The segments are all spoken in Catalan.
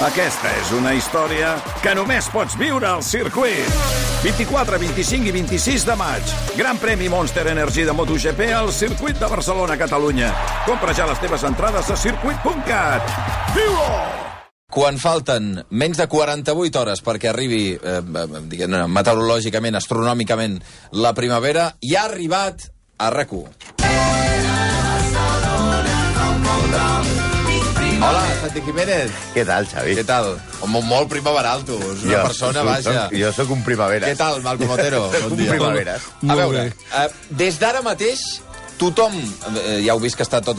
Aquesta és una història que només pots viure al circuit. 24, 25 i 26 de maig. Gran premi Monster Energy de MotoGP al circuit de Barcelona, Catalunya. Compra ja les teves entrades a circuit.cat. Viu-ho! Quan falten menys de 48 hores perquè arribi, eh, eh, diguem meteorològicament, astronòmicament, la primavera, hi ha arribat a rac Hola, Santi Jiménez. Què tal, Xavi? Què tal? Molt, molt primaveral, tu. És una persona, soc, vaja. Soc, jo sóc un primavera. Què tal, Malcom Otero? Soc un primavera. A veure, eh, des d'ara mateix, tothom, eh, ja heu vist que està tot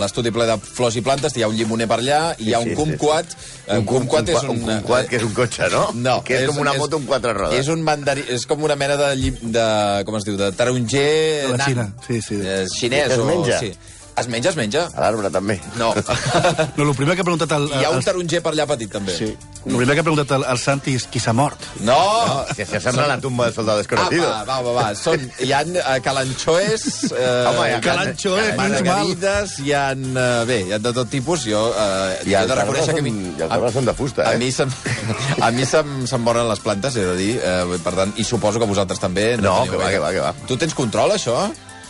l'estudi ple de flors i plantes, hi ha un llimoner per allà, hi ha Sí, un sí, kumquat. eh, Un, kumquat és un, un kumquat, que és un cotxe, no? No. Que és, com una moto amb quatre rodes. És un mandarí, és com una mena de, lli- de com es diu, de taronger... De la. Xina, sí, sí. Eh, xinès Es o... menja? Sí. Es menja, es menja. A l'arbre, també. No. No, el primer que ha preguntat el, Hi ha un el, taronger per allà petit, també. sí, el primer que ha preguntat el, el Santi és qui s'ha mort. No! No, si això sembla la tumba del soldado desconocido. Ah, va, va, va, va. Són, hi ha uh, calanchoes, uh, Home, hi ha Calanchoes, margarides, hi ha... Uh, bé, hi ha de tot tipus. Jo, uh, I he els de reconèixer que... a mi- són, i els arbres són de fusta, A eh? mi se'm, a mi se'm, se'm moren les plantes, he de dir. Uh, per tant, i suposo que vosaltres també. No, teniu que va, que va, que va. Tu tens control, això?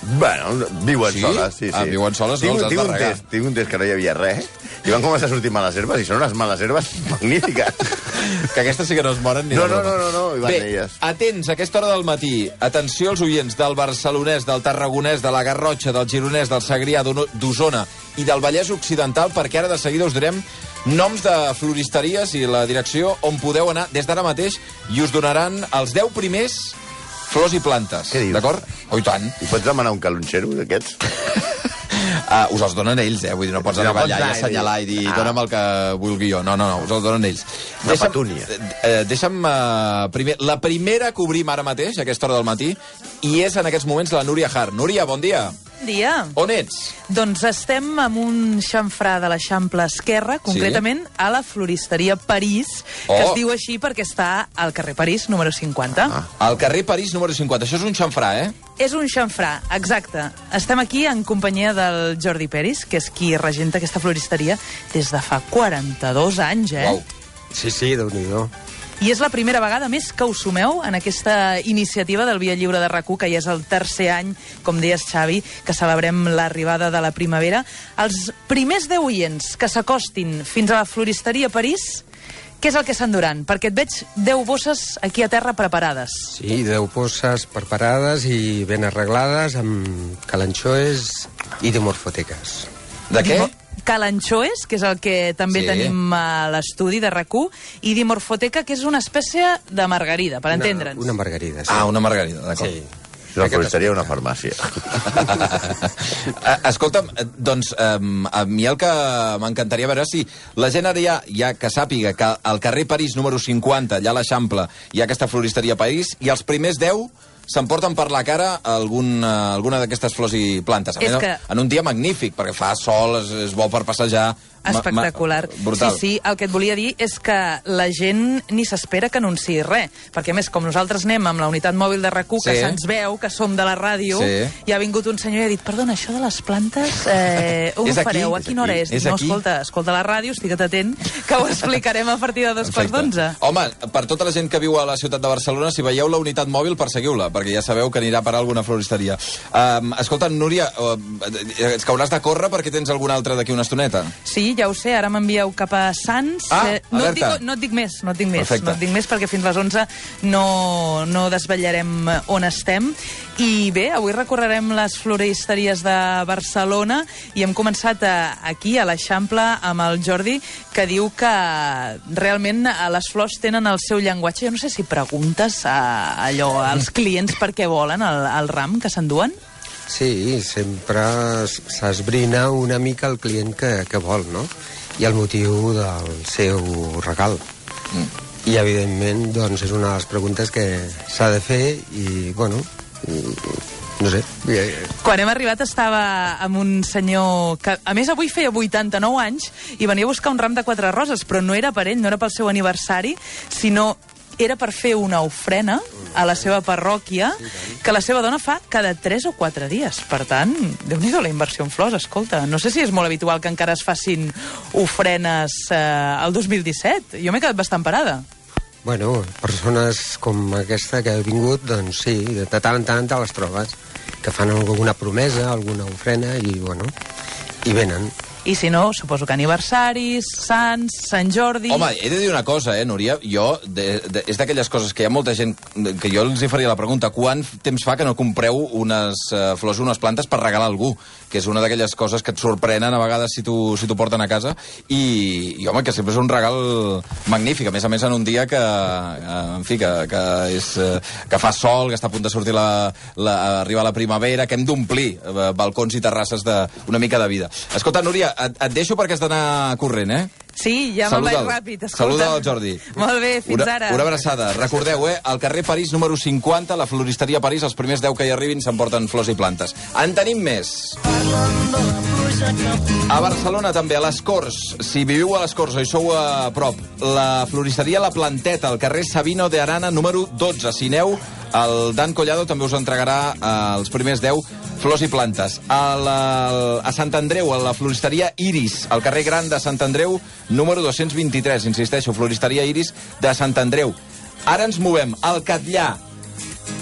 Bueno, viuen Sí? soles, sí, sí. Ah, viuen soles, no tinc, els has tinc de un regar. test, tinc un test que no hi havia res, i van començar a sortir males herbes, i són unes males herbes magnífiques. Que aquestes sí que no es moren ni No, de no, no, no, no, hi van Bé, elles. atents, a aquesta hora del matí. Atenció als oients del barcelonès, del tarragonès, de la Garrotxa, del gironès, del Segrià, d'Osona i del Vallès Occidental, perquè ara de seguida us direm noms de floristeries i la direcció on podeu anar des d'ara mateix i us donaran els 10 primers flors i plantes. Què dius? D'acord? Oh, i tant. I pots demanar un calonxero d'aquests? Uh, us els donen ells, eh? Vull dir, no pots No pots allà i anar i dir, assenyalar i dir, ah. dona'm el que vulgui jo. No, no, no, us els donen ells. Una petúnia. Eh, deixa'm, uh, primer, la primera que obrim ara mateix, a aquesta hora del matí, i és en aquests moments la Núria Har. Núria, bon dia. dia. On ets? Doncs estem amb un xamfrà de l'Eixample Esquerra, concretament a la floristeria París, que Oh. es diu així perquè està al carrer París, número 50. Ah. Al carrer París, número 50. Això és un xamfrà, eh? És un xamfrà, exacte. Estem aquí en companyia del Jordi Peris, que és qui regenta aquesta floristeria des de fa 42 anys, eh? Uau. Sí, sí, déu nhi I és la primera vegada més que us sumeu en aquesta iniciativa del Via Lliure de rac que ja és el tercer any, com deies, Xavi, que celebrem l'arribada de la primavera. Els primers 10 oients que s'acostin fins a la floristeria París, què és el que s'enduran? Perquè et veig 10 bosses aquí a terra preparades. Sí, deu posses preparades i ben arreglades amb calanxoes i dimorfoteques. De què? Calanchoes, que és el que també Sí. tenim a l'estudi de rac i Dimorfoteca, que és una espècie de margarida, per entendre'ns. Una, una margarida, sí. Ah, una margarida, d'acord. Sí. És una floristeria o una farmàcia. Eh, Escolta'm, eh, doncs um, a mi el que m'encantaria veure si la gent ara ja, ja que sàpiga que al carrer París número 50, allà a l'Eixample, hi ha aquesta floristeria París, i els primers 10 s'emporten per la cara algun, uh, alguna d'aquestes flors i plantes. A És més, que- En un dia magnífic, perquè fa sol, és, és bo per passejar. Ma- ma- Espectacular. brutal. Sí, sí, el que et volia dir és que la gent ni s'espera que anunciï res, perquè a més, com nosaltres anem amb la unitat mòbil de rac que Sí. se'ns veu, que som de la ràdio, Sí. i ha vingut un senyor i ha dit, perdona, això de les plantes, eh, on ho aquí? fareu? A És quina hora aquí? és? És no, aquí? escolta, escolta la ràdio, estigue't atent, que ho explicarem a partir de dos quarts d'onze. Home, per tota la gent que viu a la ciutat de Barcelona, si veieu la unitat mòbil, perseguiu-la, perquè ja sabeu que anirà a parar a alguna floristeria. Um, escolta, Núria, uh, és que hauràs de córrer perquè tens alguna altra d'aquí una estoneta. Sí, ja ho sé, ara m'envieu cap a Sants. Ah, Eh, no, et dic, no et dic més, no et dic més. Perfecte. No et dic més perquè fins les 11 no, no desvetllarem eh, on estem. I bé, avui recorrerem les floristeries de Barcelona i hem començat a, aquí, a l'Eixample, amb el Jordi, que diu que realment eh, les flors tenen el seu llenguatge. Jo no sé si preguntes a, allò als clients per què volen el, el ram que s'enduen. Sí, sempre s'esbrina una mica el client que, que vol, no? I el motiu del seu regal. I, evidentment, doncs, és una de les preguntes que s'ha de fer i, bueno, mm, no sé... eh, Quan hem arribat estava amb un senyor que, a més, avui feia 89 anys i venia a buscar un ram de quatre roses, però no era per ell, no era pel seu aniversari, sinó era per fer una ofrena a la seva parròquia que la seva dona fa cada 3 o 4 dies. Per tant, déu nhi la inversió en flors, escolta. No sé si és molt habitual que encara es facin ofrenes eh, al 2017. Jo m'he quedat bastant parada. Bueno, persones com aquesta que ha vingut, doncs sí, de tant en tant te les trobes, que fan alguna promesa, alguna ofrena, i bueno, i venen. I si no, suposo que aniversaris, Sants, Sant Jordi... Home, he de dir una cosa, eh, Núria? Jo, de, de, és d'aquelles coses que hi ha molta gent... que jo els hi faria la pregunta, quant temps fa que no compreu unes uh, flors, unes plantes per regalar a algú? Que és una d'aquelles coses que et sorprenen a vegades si t'ho si porten a casa. I, I, home, que sempre és un regal magnífic. A més a més, en un dia que, uh, en fi, que, que, és, uh, que fa sol, que està a punt de sortir la, la, arribar la primavera, que hem d'omplir balcons i terrasses d'una mica de vida. Escolta, Núria, et, et deixo perquè has d'anar corrent, eh? Sí, ja me'n vaig ràpid. Escolta. Saluda el Jordi. Molt bé, fins una, ara. Una abraçada. Recordeu, eh? Al carrer París número 50, la floristeria París, els primers 10 que hi arribin s'emporten flors i plantes. En tenim més. A Barcelona també, a les Corts. Si viviu a les Corts o hi sou a prop, la floristeria La Planteta, al carrer Sabino de Arana, número 12. Si aneu, el Dan Collado també us entregarà eh, els primers 10 flors i plantes. A, la, a Sant Andreu, a la floristeria Iris, al carrer Gran de Sant Andreu, número 223. Insisteixo, floristeria Iris de Sant Andreu. Ara ens movem al Catllà,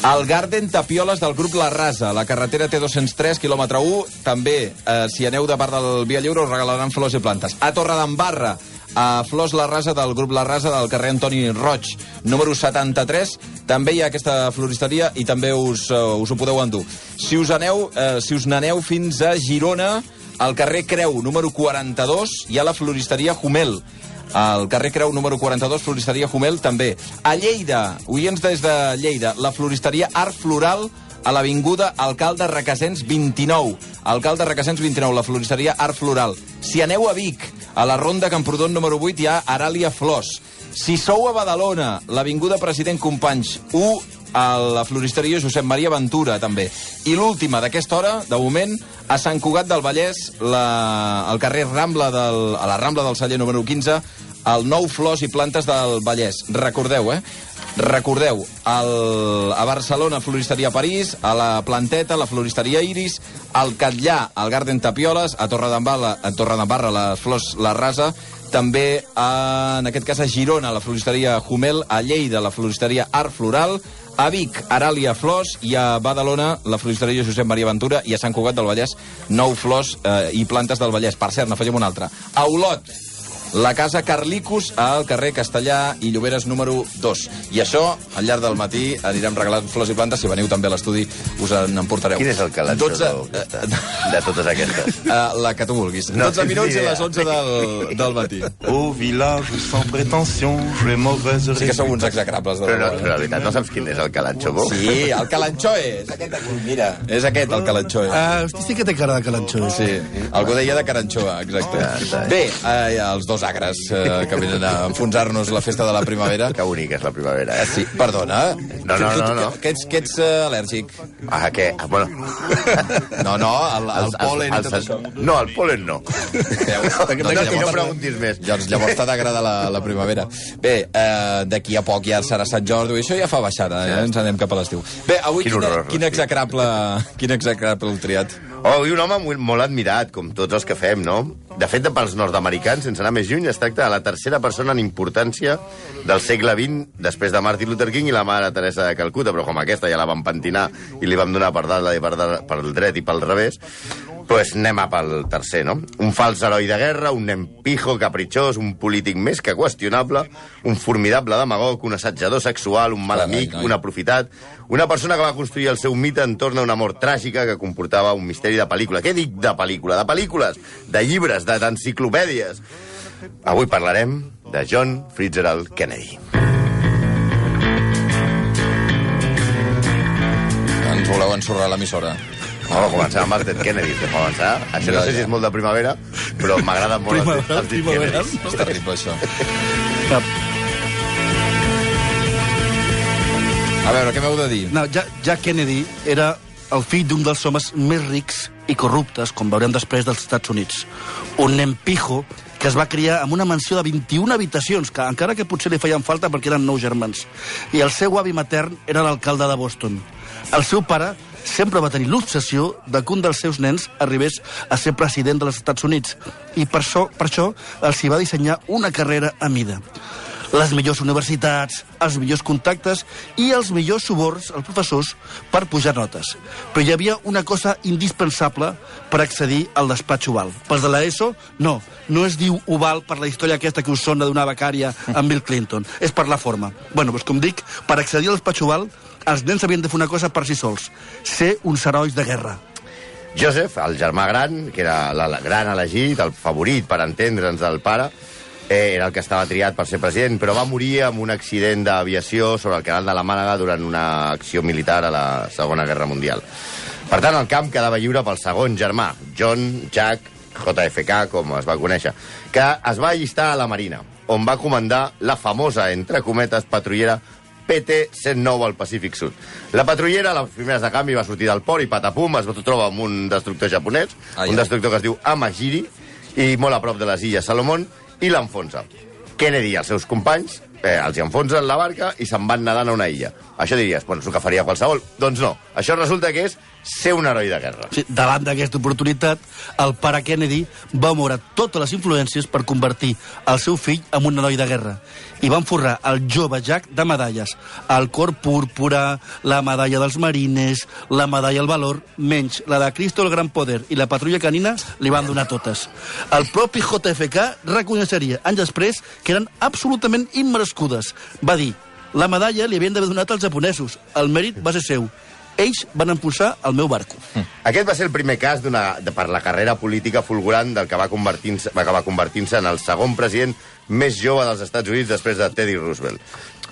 al Garden Tapioles del grup La Rasa, la carretera T203, quilòmetre 1. També, eh, si aneu de part del Via Lliure, us regalaran flors i plantes. A Torredembarra, a Flors La Rasa del grup La Rasa del carrer Antoni Roig, número 73. També hi ha aquesta floristeria i també us, uh, us ho podeu endur. Si us aneu, uh, si us n'aneu fins a Girona, al carrer Creu, número 42, hi ha la floristeria Humel. Al carrer Creu número 42, floristeria Humel, també. A Lleida, oients des de Lleida, la floristeria Art Floral a l'Avinguda Alcalde Requesens 29. Alcalde Requesens 29, la floristeria Art Floral. Si aneu a Vic, a la ronda Camprodon número 8 hi ha Aràlia Flors. Si sou a Badalona, l'Avinguda President Companys 1, a la floristeria Josep Maria Ventura, també. I l'última d'aquesta hora, de moment, a Sant Cugat del Vallès, la, al carrer Rambla del, a la Rambla del Celler número 15, el nou Flors i Plantes del Vallès. Recordeu, eh? Recordeu, el, a Barcelona, Floristeria París, a la Planteta, la Floristeria Iris, al Catllà, al Garden Tapioles, a Torredembarra, a Torredembarra, les Flors La Rasa, també, a, en aquest cas, a Girona, la Floristeria Humel, a Lleida, la Floristeria Art Floral, a Vic, Aràlia Flors, i a Badalona, la floristeria Josep Maria Ventura, i a Sant Cugat del Vallès, nou flors eh, i plantes del Vallès. Per cert, n'afegim una altra. A Olot, la casa Carlicus al carrer Castellà i Lloberes número 2. I això, al llarg del matí, anirem regalant flors i plantes. Si veniu també a l'estudi, us en emportareu. Quin és el calatge 12... de, de totes aquestes? Uh, la que tu vulguis. No 12 tens minuts i les 11 del, del matí. Au village sans prétention, j'ai mauvaise Sí que sou uns execrables. De Però, no, però la veritat, no saps quin és el calatxo, bo? Sí, el calanxoe. És aquest aquí, mira. És aquest, el calanxoe. Uh, hosti, sí que té cara de calanxó. Sí, algú deia de caranxoa, exacte. Ah, bé. Bé, eh, els dos agres eh, que venen a enfonsar-nos la festa de la primavera. Que bonica és la primavera, eh? Sí, perdona. No, no, tu- no, no. Que ets, que ets uh, al·lèrgic. Ah, què? Ah, bueno... No, no, el, el pol·len i tot això. No, el pol·len no. Veus? No, no, Doncs que no preguntis més. Llavors, llavors t'ha d'agradar la, la primavera. Bé, eh, d'aquí a poc ja serà Sant Jordi, això ja fa baixada, eh? ens anem cap a l'estiu. Bé, avui Quin quin, horror, quin, l'estiu. execrable, quin execrable heu triat? Oh, i un home molt, admirat, com tots els que fem, no? De fet, pels nord-americans, sense anar més lluny, es tracta de la tercera persona en importància del segle XX, després de Martin Luther King i la mare Teresa de Calcuta, però com aquesta ja la vam pentinar i li vam donar per dalt i per, dalt, per dret i pel revés, pues anem a pel tercer, no? Un fals heroi de guerra, un nen pijo, capritxós, un polític més que qüestionable, un formidable demagog, un assetjador sexual, un mal amic, un aprofitat, una persona que va construir el seu mite entorn a una mort tràgica que comportava un misteri de pel·lícula. Què dic de pel·lícula? De pel·lícules, de llibres, de- d'enciclopèdies. Avui parlarem de John Fitzgerald Kennedy. Ens voleu ensorrar l'emissora. A començar amb el Ted Kennedy, que avançar. Això no Ja, sé ja. si és molt de primavera, però m'agrada molt els, Primavera, els primavera. Kennedys. És terrible, això. A veure, què m'heu de dir? No, Ja- Jack Kennedy era el fill d'un dels homes més rics i corruptes, com veurem després dels Estats Units. Un nen pijo que es va criar en una mansió de 21 habitacions, que encara que potser li feien falta perquè eren nou germans. I el seu avi matern era l'alcalde de Boston. El seu pare sempre va tenir l'obsessió de que un dels seus nens arribés a ser president dels Estats Units i per això, per això els hi va dissenyar una carrera a mida. Les millors universitats, els millors contactes i els millors suborns als professors per pujar notes. Però hi havia una cosa indispensable per accedir al despatx oval. Pels de l'ESO, no. No es diu oval per la història aquesta que us sona d'una becària amb Bill Clinton. És per la forma. Bueno, doncs com dic, per accedir al despatx oval, els nens havien de fer una cosa per si sols. Ser uns herois de guerra. Joseph, el germà gran, que era el gran elegit, el favorit, per entendre'ns, del pare, eh, era el que estava triat per ser president, però va morir amb un accident d'aviació sobre el canal de la Mànega durant una acció militar a la Segona Guerra Mundial. Per tant, el camp quedava lliure pel segon germà, John Jack JFK, com es va conèixer, que es va allistar a la Marina, on va comandar la famosa, entre cometes, patrullera PT-109 al Pacífic Sud. La patrullera, a les primeres de canvi, va sortir del port i patapum, es va trobar amb un destructor japonès, Ai, un ai. destructor que es diu Amagiri, i molt a prop de les illes Salomón, i l'enfonsa. Kennedy i els seus companys eh, els hi enfonsen la barca i se'n van nedant a una illa. Això diries, bueno, és el que faria qualsevol. Doncs no, això resulta que és ser un heroi de guerra. Sí, davant d'aquesta oportunitat, el pare Kennedy va moure totes les influències per convertir el seu fill en un heroi de guerra. I van forrar el jove Jack de medalles. El cor púrpura, la medalla dels marines, la medalla al valor, menys la de Cristo el Gran Poder i la patrulla canina li van donar totes. El propi JFK reconeixeria anys després que eren absolutament immerescudes. Va dir, la medalla li havien d'haver donat als japonesos, el mèrit va ser seu. Ells van impulsar el meu barco. Aquest va ser el primer cas de, per la carrera política fulgurant del que va convertint-se va acabar convertint-se en el segon president més jove dels Estats Units després de Teddy Roosevelt.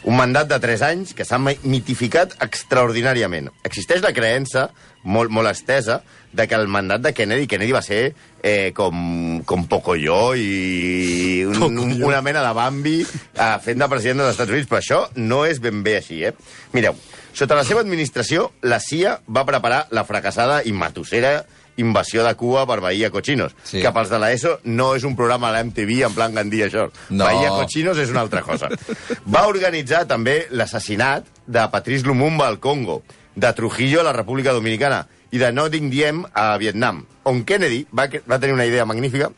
Un mandat de 3 anys que s'ha mitificat extraordinàriament. Existeix la creença, molt, molt estesa, de que el mandat de Kennedy, Kennedy va ser eh, com, com Pocoyo i un, un, una mena de Bambi eh, fent de president dels Estats Units, però això no és ben bé així, eh? Mireu, sota la seva administració, la CIA va preparar la fracassada i matussera invasió de Cuba per Bahia Cochinos, Sí. que pels de l'ESO no és un programa a la MTV en plan Gandhi, això. No. Bahia Cochinos és una altra cosa. Va organitzar també l'assassinat de Patrice Lumumba al Congo, de Trujillo a la República Dominicana i de Dinh Diem a Vietnam, on Kennedy va, va tenir una idea magnífica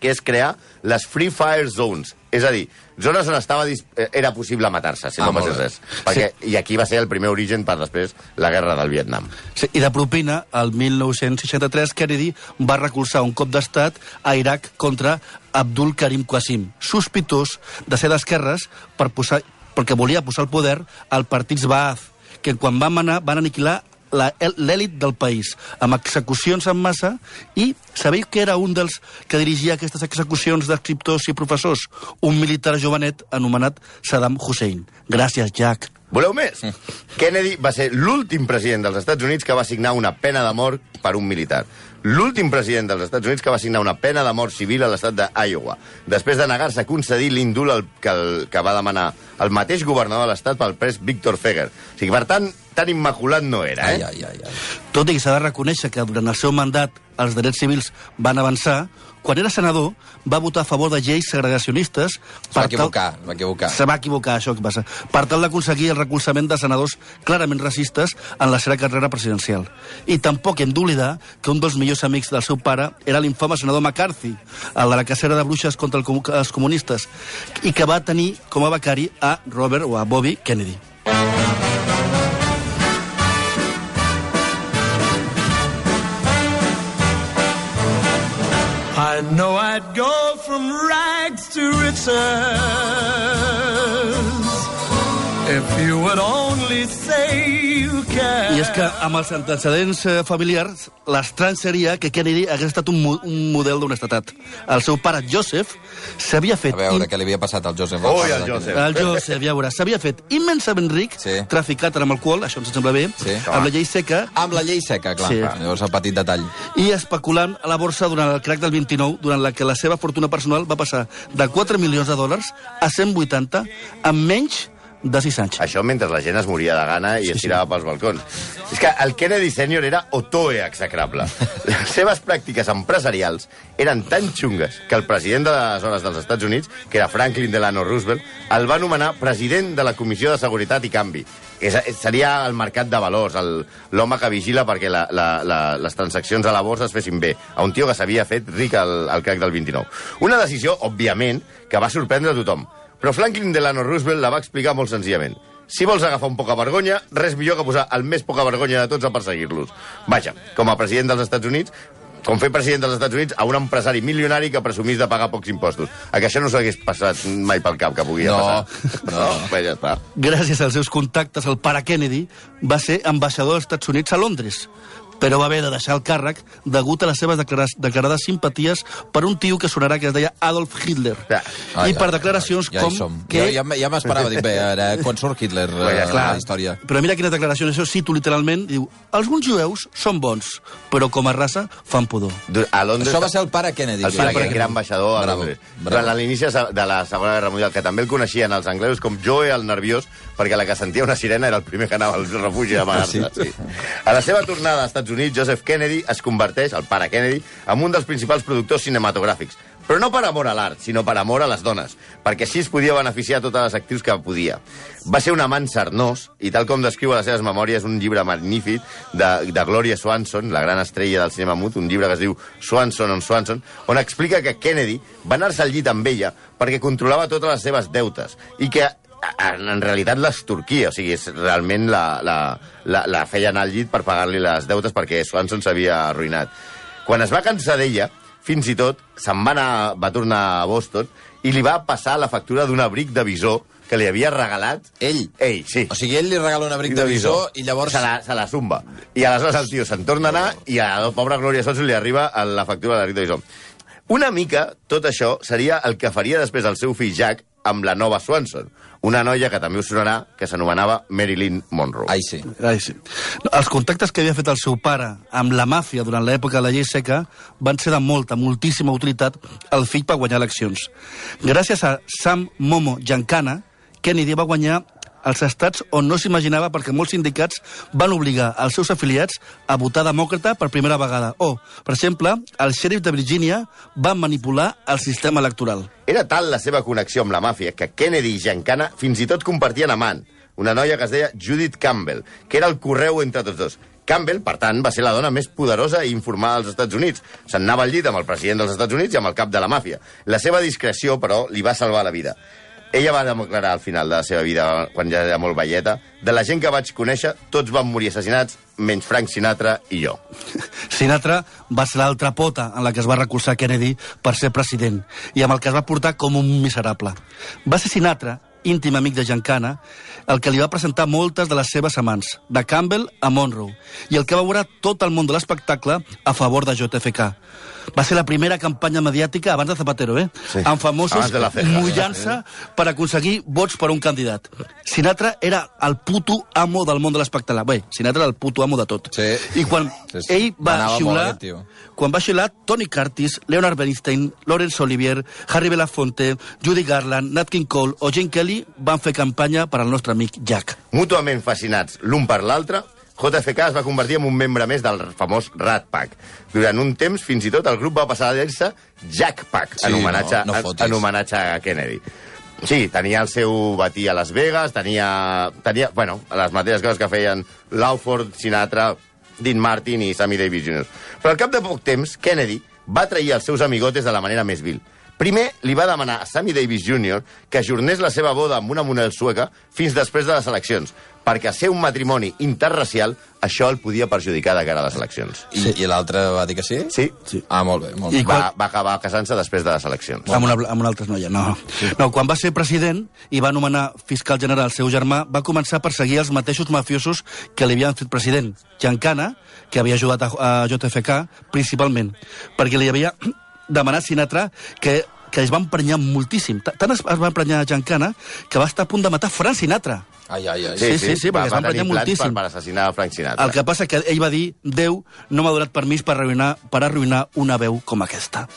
que és crear les Free Fire Zones, és a dir, zones on estava dis- eh, era possible matar-se, si Ah, no passés res. Perquè, I aquí va ser el primer origen per després la guerra del Vietnam. Sí, I de propina, el 1963, Kennedy va recolzar un cop d'estat a Iraq contra Abdul Karim Qasim, sospitós de ser d'esquerres per posar, perquè volia posar al poder el partit Baath, que quan van manar van aniquilar la- l'èlit del país, amb execucions en massa, i sabeu que era un dels que dirigia aquestes execucions d'escriptors i professors? Un militar jovenet anomenat Saddam Hussein. Gràcies, Jack. Voleu més? Kennedy va ser l'últim president dels Estats Units que va signar una pena de mort per un militar. L'últim president dels Estats Units que va signar una pena de mort civil a l'estat d'Iowa, després de negar-se a concedir l'indult que, que va demanar el mateix governador de l'estat pel pres Víctor Feger. O sigui, per tant, tan immaculat no era, eh? Ai, ai, ai, ai. Tot i que s'ha de reconèixer que durant el seu mandat els drets civils van avançar, quan era senador va votar a favor de lleis segregacionistes... Es va tal- equivocar, es va equivocar. Se va equivocar, això que passa. Per tal d'aconseguir el recolzament de senadors clarament racistes en la seva carrera presidencial. I tampoc hem d'oblidar que un dels millors amics del seu pare era l'infame senador McCarthy, el de la cacera de bruixes contra el comu- els comunistes, i que va tenir com a becari a Robert o a Bobby Kennedy. I know I'd go from rags to riches you would only say you can. I és que amb els antecedents eh, familiars, l'estrany seria que Kennedy hagués estat un, mo- un model d'honestedat. El seu pare, Joseph, s'havia fet... A veure, im- què li havia passat al Joseph? Ui, de Joseph. El Joseph, ja veuràs, s'havia fet immensament ric, Sí. traficat amb alcohol, això ens sembla bé, Sí. amb la llei seca, Amb la llei seca, clar. Sí. Llavors el petit detall. i especulant a la borsa durant el crack del 29, durant la que la seva fortuna personal va passar de 4 milions de dòlars a 180 en menys de 6 anys. Això mentre la gent es moria de gana i sí, es tirava sí. pels balcons. És que el Kennedy sènior era otoe execrable. Les seves pràctiques empresarials eren tan xungues que el president de les hores dels Estats Units, que era Franklin Delano Roosevelt, el va nomenar president de la Comissió de Seguretat i Canvi. És, seria el mercat de valors, l'home que vigila perquè la, la, la, les transaccions a la borsa es fessin bé. A un tio que s'havia fet ric al, al crac del 29. Una decisió, òbviament, que va sorprendre a tothom. Però Franklin Delano Roosevelt la va explicar molt senzillament. Si vols agafar un poca vergonya, res millor que posar el més poca vergonya de tots a perseguir-los. Vaja, com a president dels Estats Units, com fer president dels Estats Units a un empresari milionari que presumís de pagar pocs impostos. A que això no s'hagués passat mai pel cap que podia No, passar. no. Bé, ja està. Gràcies als seus contactes, el pare Kennedy va ser ambaixador dels Estats Units a Londres però va haver de deixar el càrrec degut a les seves declaras, declarades simpaties per un tio que sonarà que es deia Adolf Hitler. Ja. Ah, I ja, per declaracions ja, com Ja, hi som. que... Ja, ja, ja m'esperava, dic, bé, ara, quan surt Hitler ja eh, a la història? Però mira quines declaracions, això cito literalment, diu, alguns jueus són bons, però com a raça fan pudor. A Londres... Això va ser el pare Kennedy. El pare sí. que era ambaixador a Londres. Durant l'inici de la Segona Guerra Mundial, que també el coneixien els anglesos com Joe el nerviós, perquè la que sentia una sirena era el primer que anava al refugi a amagar-se. Ah, sí? Sí. A la seva tornada als Estats Units, Joseph Kennedy es converteix, el pare Kennedy, en un dels principals productors cinematogràfics. Però no per amor a l'art, sinó per amor a les dones, perquè així es podia beneficiar totes les actrius que podia. Va ser un amant sarnós, i tal com descriu a les seves memòries un llibre magnífic de, de Gloria Swanson, la gran estrella del cinema mut, un llibre que es diu Swanson on Swanson, on explica que Kennedy va anar-se al llit amb ella perquè controlava totes les seves deutes, i que en, en realitat les turquia, o sigui, és, realment la, la, la, la feia anar al llit per pagar-li les deutes perquè Swanson s'havia arruïnat. Quan es va cansar d'ella, fins i tot se'n va, anar, va tornar a Boston i li va passar la factura d'un abric de visó que li havia regalat... Ell? Ell, sí. O sigui, ell li regala un abric de visó i llavors... Se la, se la zumba. I aleshores el tio se'n torna a anar i a la pobra Glòria Swanson li arriba a la factura de l'abric de visó. Una mica, tot això, seria el que faria després el seu fill Jack amb la nova Swanson, una noia que també us sonarà, que s'anomenava Marilyn Monroe. Ai, sí. Ai, sí. No, els contactes que havia fet el seu pare amb la màfia durant l'època de la llei seca van ser de molta, moltíssima utilitat al fill per guanyar eleccions. Gràcies a Sam Momo Giancana, Kennedy va guanyar als estats on no s'imaginava perquè molts sindicats van obligar els seus afiliats a votar demòcrata per primera vegada. O, per exemple, el xèrif de Virgínia va manipular el sistema electoral. Era tal la seva connexió amb la màfia que Kennedy i Giancana fins i tot compartien amant, una noia que es deia Judith Campbell, que era el correu entre tots dos. Campbell, per tant, va ser la dona més poderosa i informada dels Estats Units. Se'n anava al llit amb el president dels Estats Units i amb el cap de la màfia. La seva discreció, però, li va salvar la vida. Ella va declarar al final de la seva vida, quan ja era molt velleta, de la gent que vaig conèixer, tots van morir assassinats, menys Frank Sinatra i jo. Sinatra va ser l'altra pota en la que es va recolzar Kennedy per ser president i amb el que es va portar com un miserable. Va ser Sinatra, íntim amic de Giancana, el que li va presentar moltes de les seves amants, de Campbell a Monroe, i el que va veure tot el món de l'espectacle a favor de JFK. Va ser la primera campanya mediàtica abans de Zapatero, eh? Sí. Amb famosos mullant-se per aconseguir vots per un candidat. Sinatra era el puto amo del món de l'espectacle. Bé, Sinatra era el puto amo de tot. Sí. I quan Sí, sí. ell va Anava xiular, tio. quan va xiular Tony Curtis, Leonard Bernstein, Laurence Olivier, Harry Belafonte, Judy Garland, Nat King Cole o Jane Kelly van fer campanya per al nostre amic Jack. Mútuament fascinats l'un per l'altre, JFK es va convertir en un membre més del famós Rat Pack. Durant un temps, fins i tot, el grup va passar a dir-se Jack Pack, Sí, en, homenatge, no- no en, en homenatge a Kennedy. Sí, tenia el seu batí a Las Vegas, tenia, tenia bueno, les mateixes coses que feien Lawford, Sinatra, Dean Martin i Sammy Davis Jr. Però al cap de poc temps, Kennedy va trair els seus amigotes de la manera més vil. Primer, li va demanar a Sammy Davis Jr. que ajornés la seva boda amb una moneda sueca fins després de les eleccions, perquè ser un matrimoni interracial, això el podia perjudicar de cara a les eleccions. I, i l'altre va dir que sí? Sí, Sí. Ah, molt bé, molt I bé. va, va acabar casant-se després de les eleccions. Amb una, amb una altra noia, no. no. Quan va ser president i va nomenar fiscal general el seu germà, va començar a perseguir els mateixos mafiosos que li havien fet president. Giancana, que havia ajudat a, a JFK, principalment, perquè li havia demanat Sinatra que, que es va emprenyar moltíssim. Ta- Tant es, es va emprenyar Giancana que va estar a punt de matar Frank Sinatra. Ai, ai, ai. Sí, sí, sí, va, perquè es va emprenyar plans per, moltíssim. per assassinar Frank Sinatra. El que passa que ell va dir Déu no m'ha donat permís per arruïnar, per arruïnar una veu com aquesta.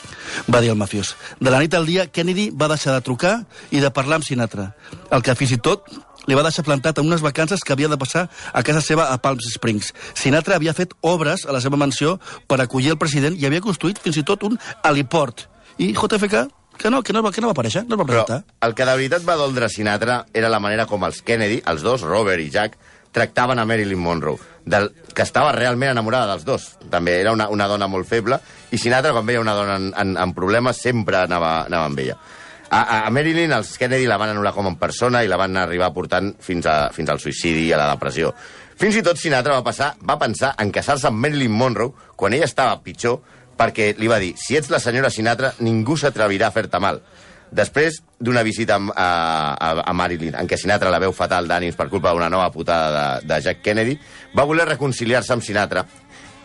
Va dir el mafiós. De la nit al dia, Kennedy va deixar de trucar i de parlar amb Sinatra. El que fins i tot li va deixar plantat en unes vacances que havia de passar a casa seva a Palm Springs. Sinatra havia fet obres a la seva mansió per acollir el president i havia construït fins i tot un heliport. I JFK que no, que no, va- que no va aparèixer, no es va Però presentar. el que de veritat va doldre Sinatra era la manera com els Kennedy, els dos, Robert i Jack, tractaven a Marilyn Monroe, del, que estava realment enamorada dels dos. També era una, una dona molt feble, i Sinatra, quan veia una dona en, en, en problemes, sempre anava, anava amb ella. A, a, Marilyn, els Kennedy la van anul·lar com en persona i la van arribar portant fins, a, fins al suïcidi i a la depressió. Fins i tot Sinatra va, passar, va pensar en casar-se amb Marilyn Monroe quan ella estava pitjor perquè li va dir, si ets la senyora Sinatra, ningú s'atrevirà a fer-te mal. Després d'una visita a, a, a Marilyn, en què Sinatra la veu fatal d'ànims per culpa d'una nova putada de, de Jack Kennedy, va voler reconciliar-se amb Sinatra,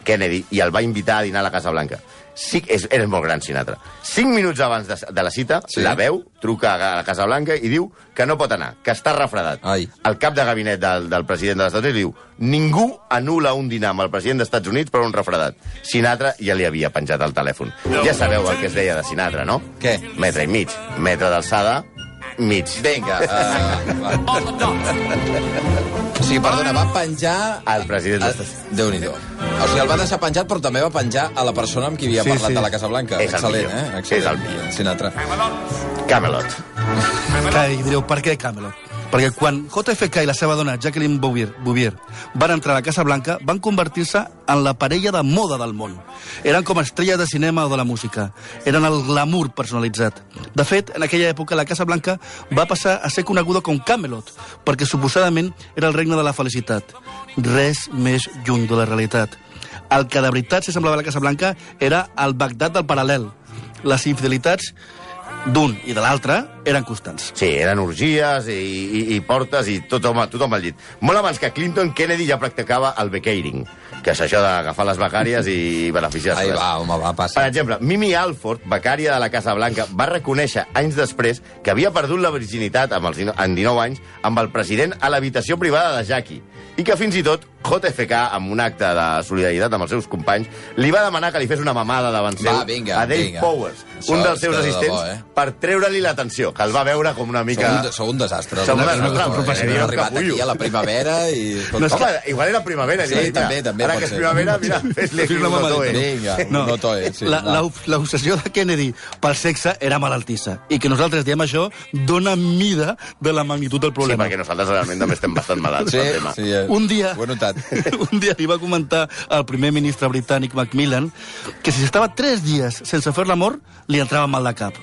Kennedy, i el va invitar a dinar a la Casa Blanca. Sí, és, era molt gran, Sinatra. Cinc minuts abans de, de la cita, Sí. la veu, truca a la Casa Blanca i diu que no pot anar, que està refredat. Ai. El cap de gabinet del, del president dels Estats Units diu ningú anul·la un dinar amb el president dels Estats Units per un refredat. Sinatra ja li havia penjat el telèfon. Ja sabeu el que es deia de Sinatra, no? Què? Metre i mig. Metre d'alçada, mig. Vinga. Uh, o sigui, perdona, va penjar... El president dels Estats Déu-n'hi-do. O sigui, el va deixar penjat, però també va penjar a la persona amb qui havia Sí, parlat sí. a la Casa Blanca. És el Excel·lent, eh? Excel·lent. És el millor. Sinatra. Camelot. Clar, i direu, per què Camelot? Perquè quan JFK i la seva dona, Jacqueline Bouvier, Bouvier van entrar a la Casa Blanca, van convertir-se en la parella de moda del món. Eren com estrelles de cinema o de la música. Eren el glamour personalitzat. De fet, en aquella època, la Casa Blanca va passar a ser coneguda com Camelot, perquè suposadament era el regne de la felicitat. Res més lluny de la realitat. El que de veritat s'assemblava a la Casa Blanca era el Bagdad del paral·lel. Les infidelitats d'un i de l'altre eren constants. Sí, eren orgies i, i, i portes i tothom, tothom al llit. Molt abans que Clinton, Kennedy ja practicava el becairing, que és això d'agafar les becàries i beneficiar-se. Ai, va, home, va, Per passa. exemple, Mimi Alford, becària de la Casa Blanca, va reconèixer anys després que havia perdut la virginitat amb els, en 19 anys amb el president a l'habitació privada de Jackie i que fins i tot JFK, amb un acte de solidaritat amb els seus companys, li va demanar que li fes una mamada davant seu Va, vinga, a Dave vinga. Powers, Això un dels seus que de assistents, debò, eh? per treure-li l'atenció, que el va veure com una Sou mica... un, sou un desastre. Som un desastre, professional, Hem arribat aquí a la primavera i... No, Home, igual era primavera. Sí, mira, també, també Ara que és primavera, mira, fes-li Fes la un totoe. Vinga, no, no toe, sí. la, va. la, l'obsessió de Kennedy pel sexe era malaltissa. I que nosaltres diem això dona mida de la magnitud del Sí, problema. perquè nosaltres realment també estem bastant malalts Sí, pel tema. sí, eh, un dia, Ho he notat. un dia li va comentar al primer ministre britànic Macmillan que si estava tres dies sense fer l'amor, li entrava mal de cap.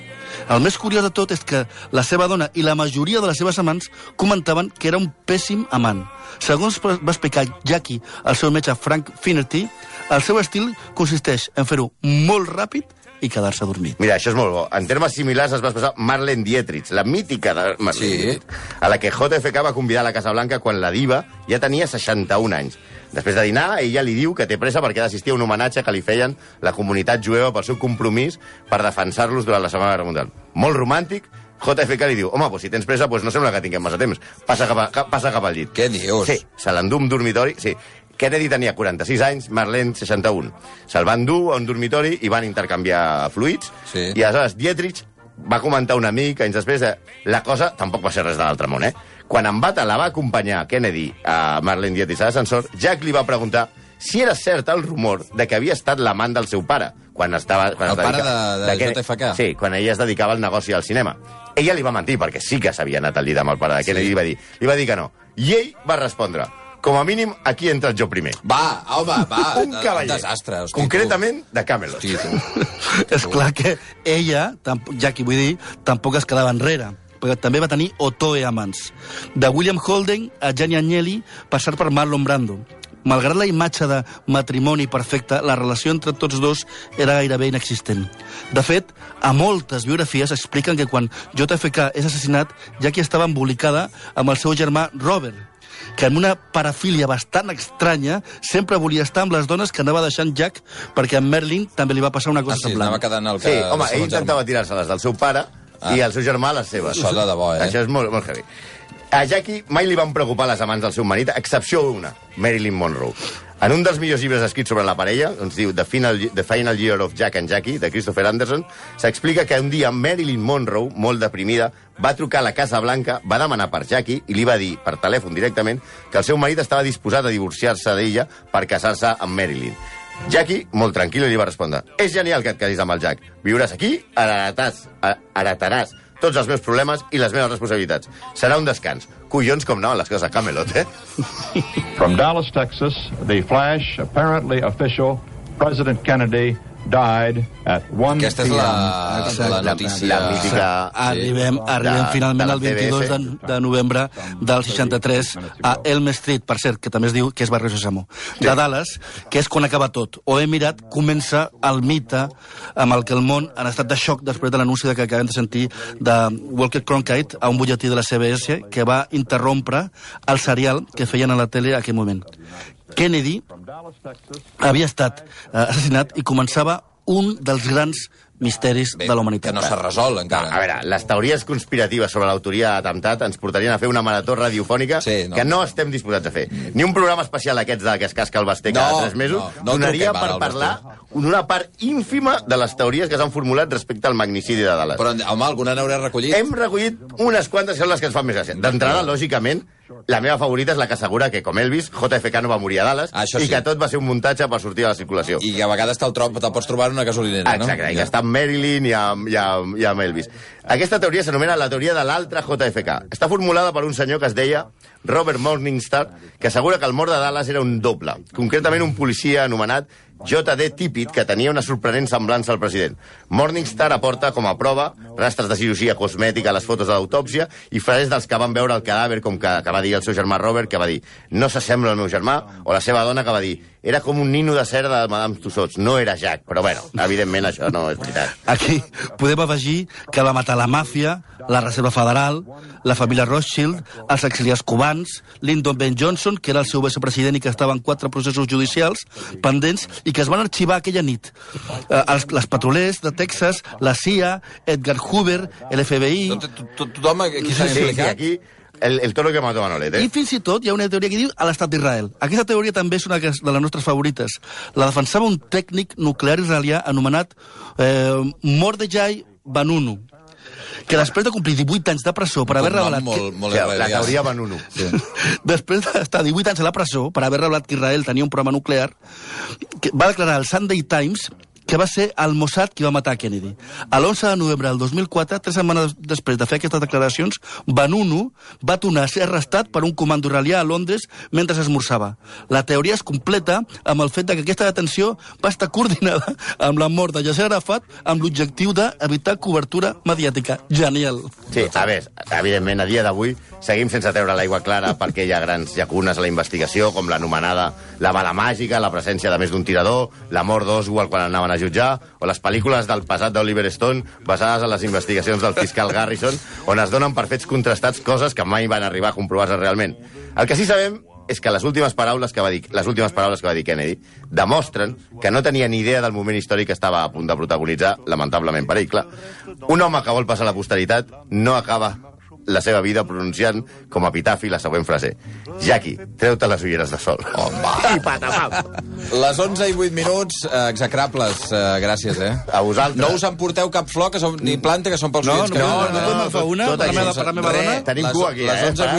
El més curiós de tot és que la seva dona i la majoria de les seves amants comentaven que era un pèssim amant. Segons va explicar Jackie al seu metge Frank Finnerty, el seu estil consisteix en fer-ho molt ràpid i quedar-se dormit. Mira, això és molt bo. En termes similars es va expressar Marlene Dietrich, la mítica de Marlene Sí. Dietrich, a la que JFK va convidar a la Casa Blanca quan la diva ja tenia 61 anys. Després de dinar, ella li diu que té pressa perquè ha d'assistir a un homenatge que li feien la comunitat jueva pel seu compromís per defensar-los durant la Segona Guerra Mundial. Molt romàntic, JFK li diu, home, doncs si tens pressa, doncs no sembla que tinguem massa temps. Passa cap, a, ca- passa cap al llit. Què dius? Sí, se l'endú un dormitori, sí. Kennedy tenia 46 anys, Marlene 61. Se'l van dur a un dormitori i van intercanviar fluids. Sí. I aleshores Dietrich va comentar un amic anys després de... La cosa tampoc va ser res de l'altre món, eh? Quan en Bata la va acompanyar Kennedy a Marlene Dietrich a l'ascensor, Jack li va preguntar si era cert el rumor de que havia estat l'amant del seu pare quan estava... Quan El es pare dedica- de- de Kennedy. JFK? Sí, quan ella es dedicava al negoci al cinema. Ella li va mentir, perquè sí que s'havia anat al llit amb el pare de Kennedy Sí. i li va dir, li va dir que no. I ell va respondre, com a mínim, aquí he entrat jo primer. Va, home, va. un cavaller. Un desastre. Hosti, Concretament, de Camelot. Tu. Hosti, tu. És clar que ella, tampoc, Jackie vull dir, tampoc es quedava enrere perquè també va tenir Otoe amants. De William Holden a Gianni Agnelli, passar per Marlon Brando. Malgrat la imatge de matrimoni perfecte, la relació entre tots dos era gairebé inexistent. De fet, a moltes biografies expliquen que quan JFK és assassinat, Jackie estava embolicada amb el seu germà Robert, que en una parafília bastant estranya sempre volia estar amb les dones que anava deixant Jack perquè a Merlin també li va passar una Ah, cosa sí, semblant. anava quedant el que... Sí, home, el ell intentava germà. tirar-se-les del seu pare Ah. i el seu germà les seves. Això de debò, eh? Això és molt, molt heavy. A Jackie mai li van preocupar les amants del seu marit, a excepció una, Marilyn Monroe. En un dels millors llibres escrits sobre la parella, on es diu The Final, The Final Year of Jack and Jackie, de Christopher Anderson, s'explica que un dia Marilyn Monroe, molt deprimida, va trucar a la Casa Blanca, va demanar per Jackie i li va dir, per telèfon directament, que el seu marit estava disposat a divorciar-se d'ella per casar-se amb Marilyn. Jackie, molt tranquil, li va respondre És genial que et casis amb el Jack. Viuràs aquí, heretaràs, heretaràs tots els meus problemes i les meves responsabilitats. Serà un descans. Collons com anaven les coses a Camelot, eh? From Dallas, Texas, the flash, apparently official, President Kennedy died at 1 Aquesta és la, la notícia... La mítica... Arribem, arribem de- finalment al 22 de, de novembre del 63 a Elm Street, per cert, que també es diu que és Barrio Sésamo, de Dallas, que és quan acaba tot. O Emirat comença el mite amb el que el món, en estat de xoc després de l'anunci de que acabem de sentir de Walker Cronkite a un butlletí de la CBS que va interrompre el serial que feien a la tele a aquell moment. Kennedy havia estat eh, assassinat i començava un dels grans misteris Bé, de la humanitat. Que no s'ha resolt, encara. A veure, les teories conspiratives sobre l'autoria de l'atemptat ens portarien a fer una marató radiofònica Sí, no. que no estem disposats a fer. Ni un programa especial d'aquests de que es casca el Basté cada No, tres mesos no, no donaria truquem per parlar d'una part ínfima de les teories que s'han formulat respecte al magnicidi de Dallas. Però, home, alguna n'hauré recollit? Hem recollit unes quantes que són les que ens fan més gràcia. D'entrada, lògicament, la meva favorita és la que assegura que, com Elvis, JFK no va morir a Dallas Ah, això i sí. que tot va ser un muntatge per sortir a la circulació. I que a vegades te'l trob, te'l pots trobar en una gasolinera, no? Exacte, i que està amb Marilyn i amb, i, amb, i amb Elvis. Aquesta teoria s'anomena la teoria de l'altre JFK. Està formulada per un senyor que es deia Robert Morningstar, que assegura que el mort de Dallas era un doble, concretament un policia anomenat J.D. Tippit, que tenia una sorprenent semblança al president. Morningstar aporta com a prova rastres de cirurgia cosmètica a les fotos de l'autòpsia i frases dels que van veure el cadàver, com que, que va dir el seu germà Robert, que va dir no s'assembla al meu germà, o la seva dona que va dir era com un nino de cera de Madame Tussauds, no era Jack, però bueno, evidentment això no és veritat. Aquí podem afegir que va matar la màfia, la Reserva Federal, la família Rothschild, els exiliats cubans, Lyndon Ben Johnson, que era el seu vicepresident i que estava en quatre processos judicials pendents i que es van arxivar aquella nit. Eh, els, les petrolers de Texas, la CIA, Edgar Hoover, l'FBI... Tot, tot, tot, tothom aquí s'ha Sí, sí, explicat. aquí el, el toro que mató Manolet, eh? I fins i tot hi ha una teoria que diu a l'estat d'Israel. Aquesta teoria també és una que de les nostres favorites. La defensava un tècnic nuclear israelià anomenat eh, Mordejai Banunu, que després de complir 18 anys de presó per haver revelat... molt, molt Sí, la teoria Banunu. Sí. Després d'estar 18 anys a la presó per haver revelat que Israel tenia un programa nuclear, que va declarar al Sunday Times que va ser el Mossad qui va matar Kennedy. A l'11 de novembre del 2004, tres setmanes després de fer aquestes declaracions, Banunu va tornar a ser arrestat per un comando israelià a Londres mentre esmorzava. La teoria es completa amb el fet de que aquesta detenció va estar coordinada amb la mort de Yasser Arafat amb l'objectiu d'evitar cobertura mediàtica. Genial. Sí, a veure, evidentment, a dia d'avui seguim sense treure l'aigua clara perquè hi ha grans llacunes a la investigació, com l'anomenada la bala màgica, la presència de més d'un tirador, la mort d'Oswald quan anaven a jutjar, o les pel·lícules del passat d'Oliver Stone basades en les investigacions del fiscal Garrison, on es donen per fets contrastats coses que mai van arribar a comprovar-se realment. El que sí sabem és que les últimes paraules que va dir, les últimes paraules que va dir Kennedy demostren que no tenia ni idea del moment històric que estava a punt de protagonitzar, lamentablement per ell, clar. Un home que vol passar a la posteritat no acaba la seva vida pronunciant com a epitafi la següent frase. Jackie, treu-te les ulleres de sol. Va? I patapam! Les 11 i 8 minuts, eh, execrables, eh, gràcies, eh? A vosaltres. No us emporteu cap flor que som, ni planta que són pels No, oients no, que no, venen, no eh? podem agafar una tot per la aquí. meva, per la meva Res, dona? Tenim les, cua aquí, les eh, 11 Fran?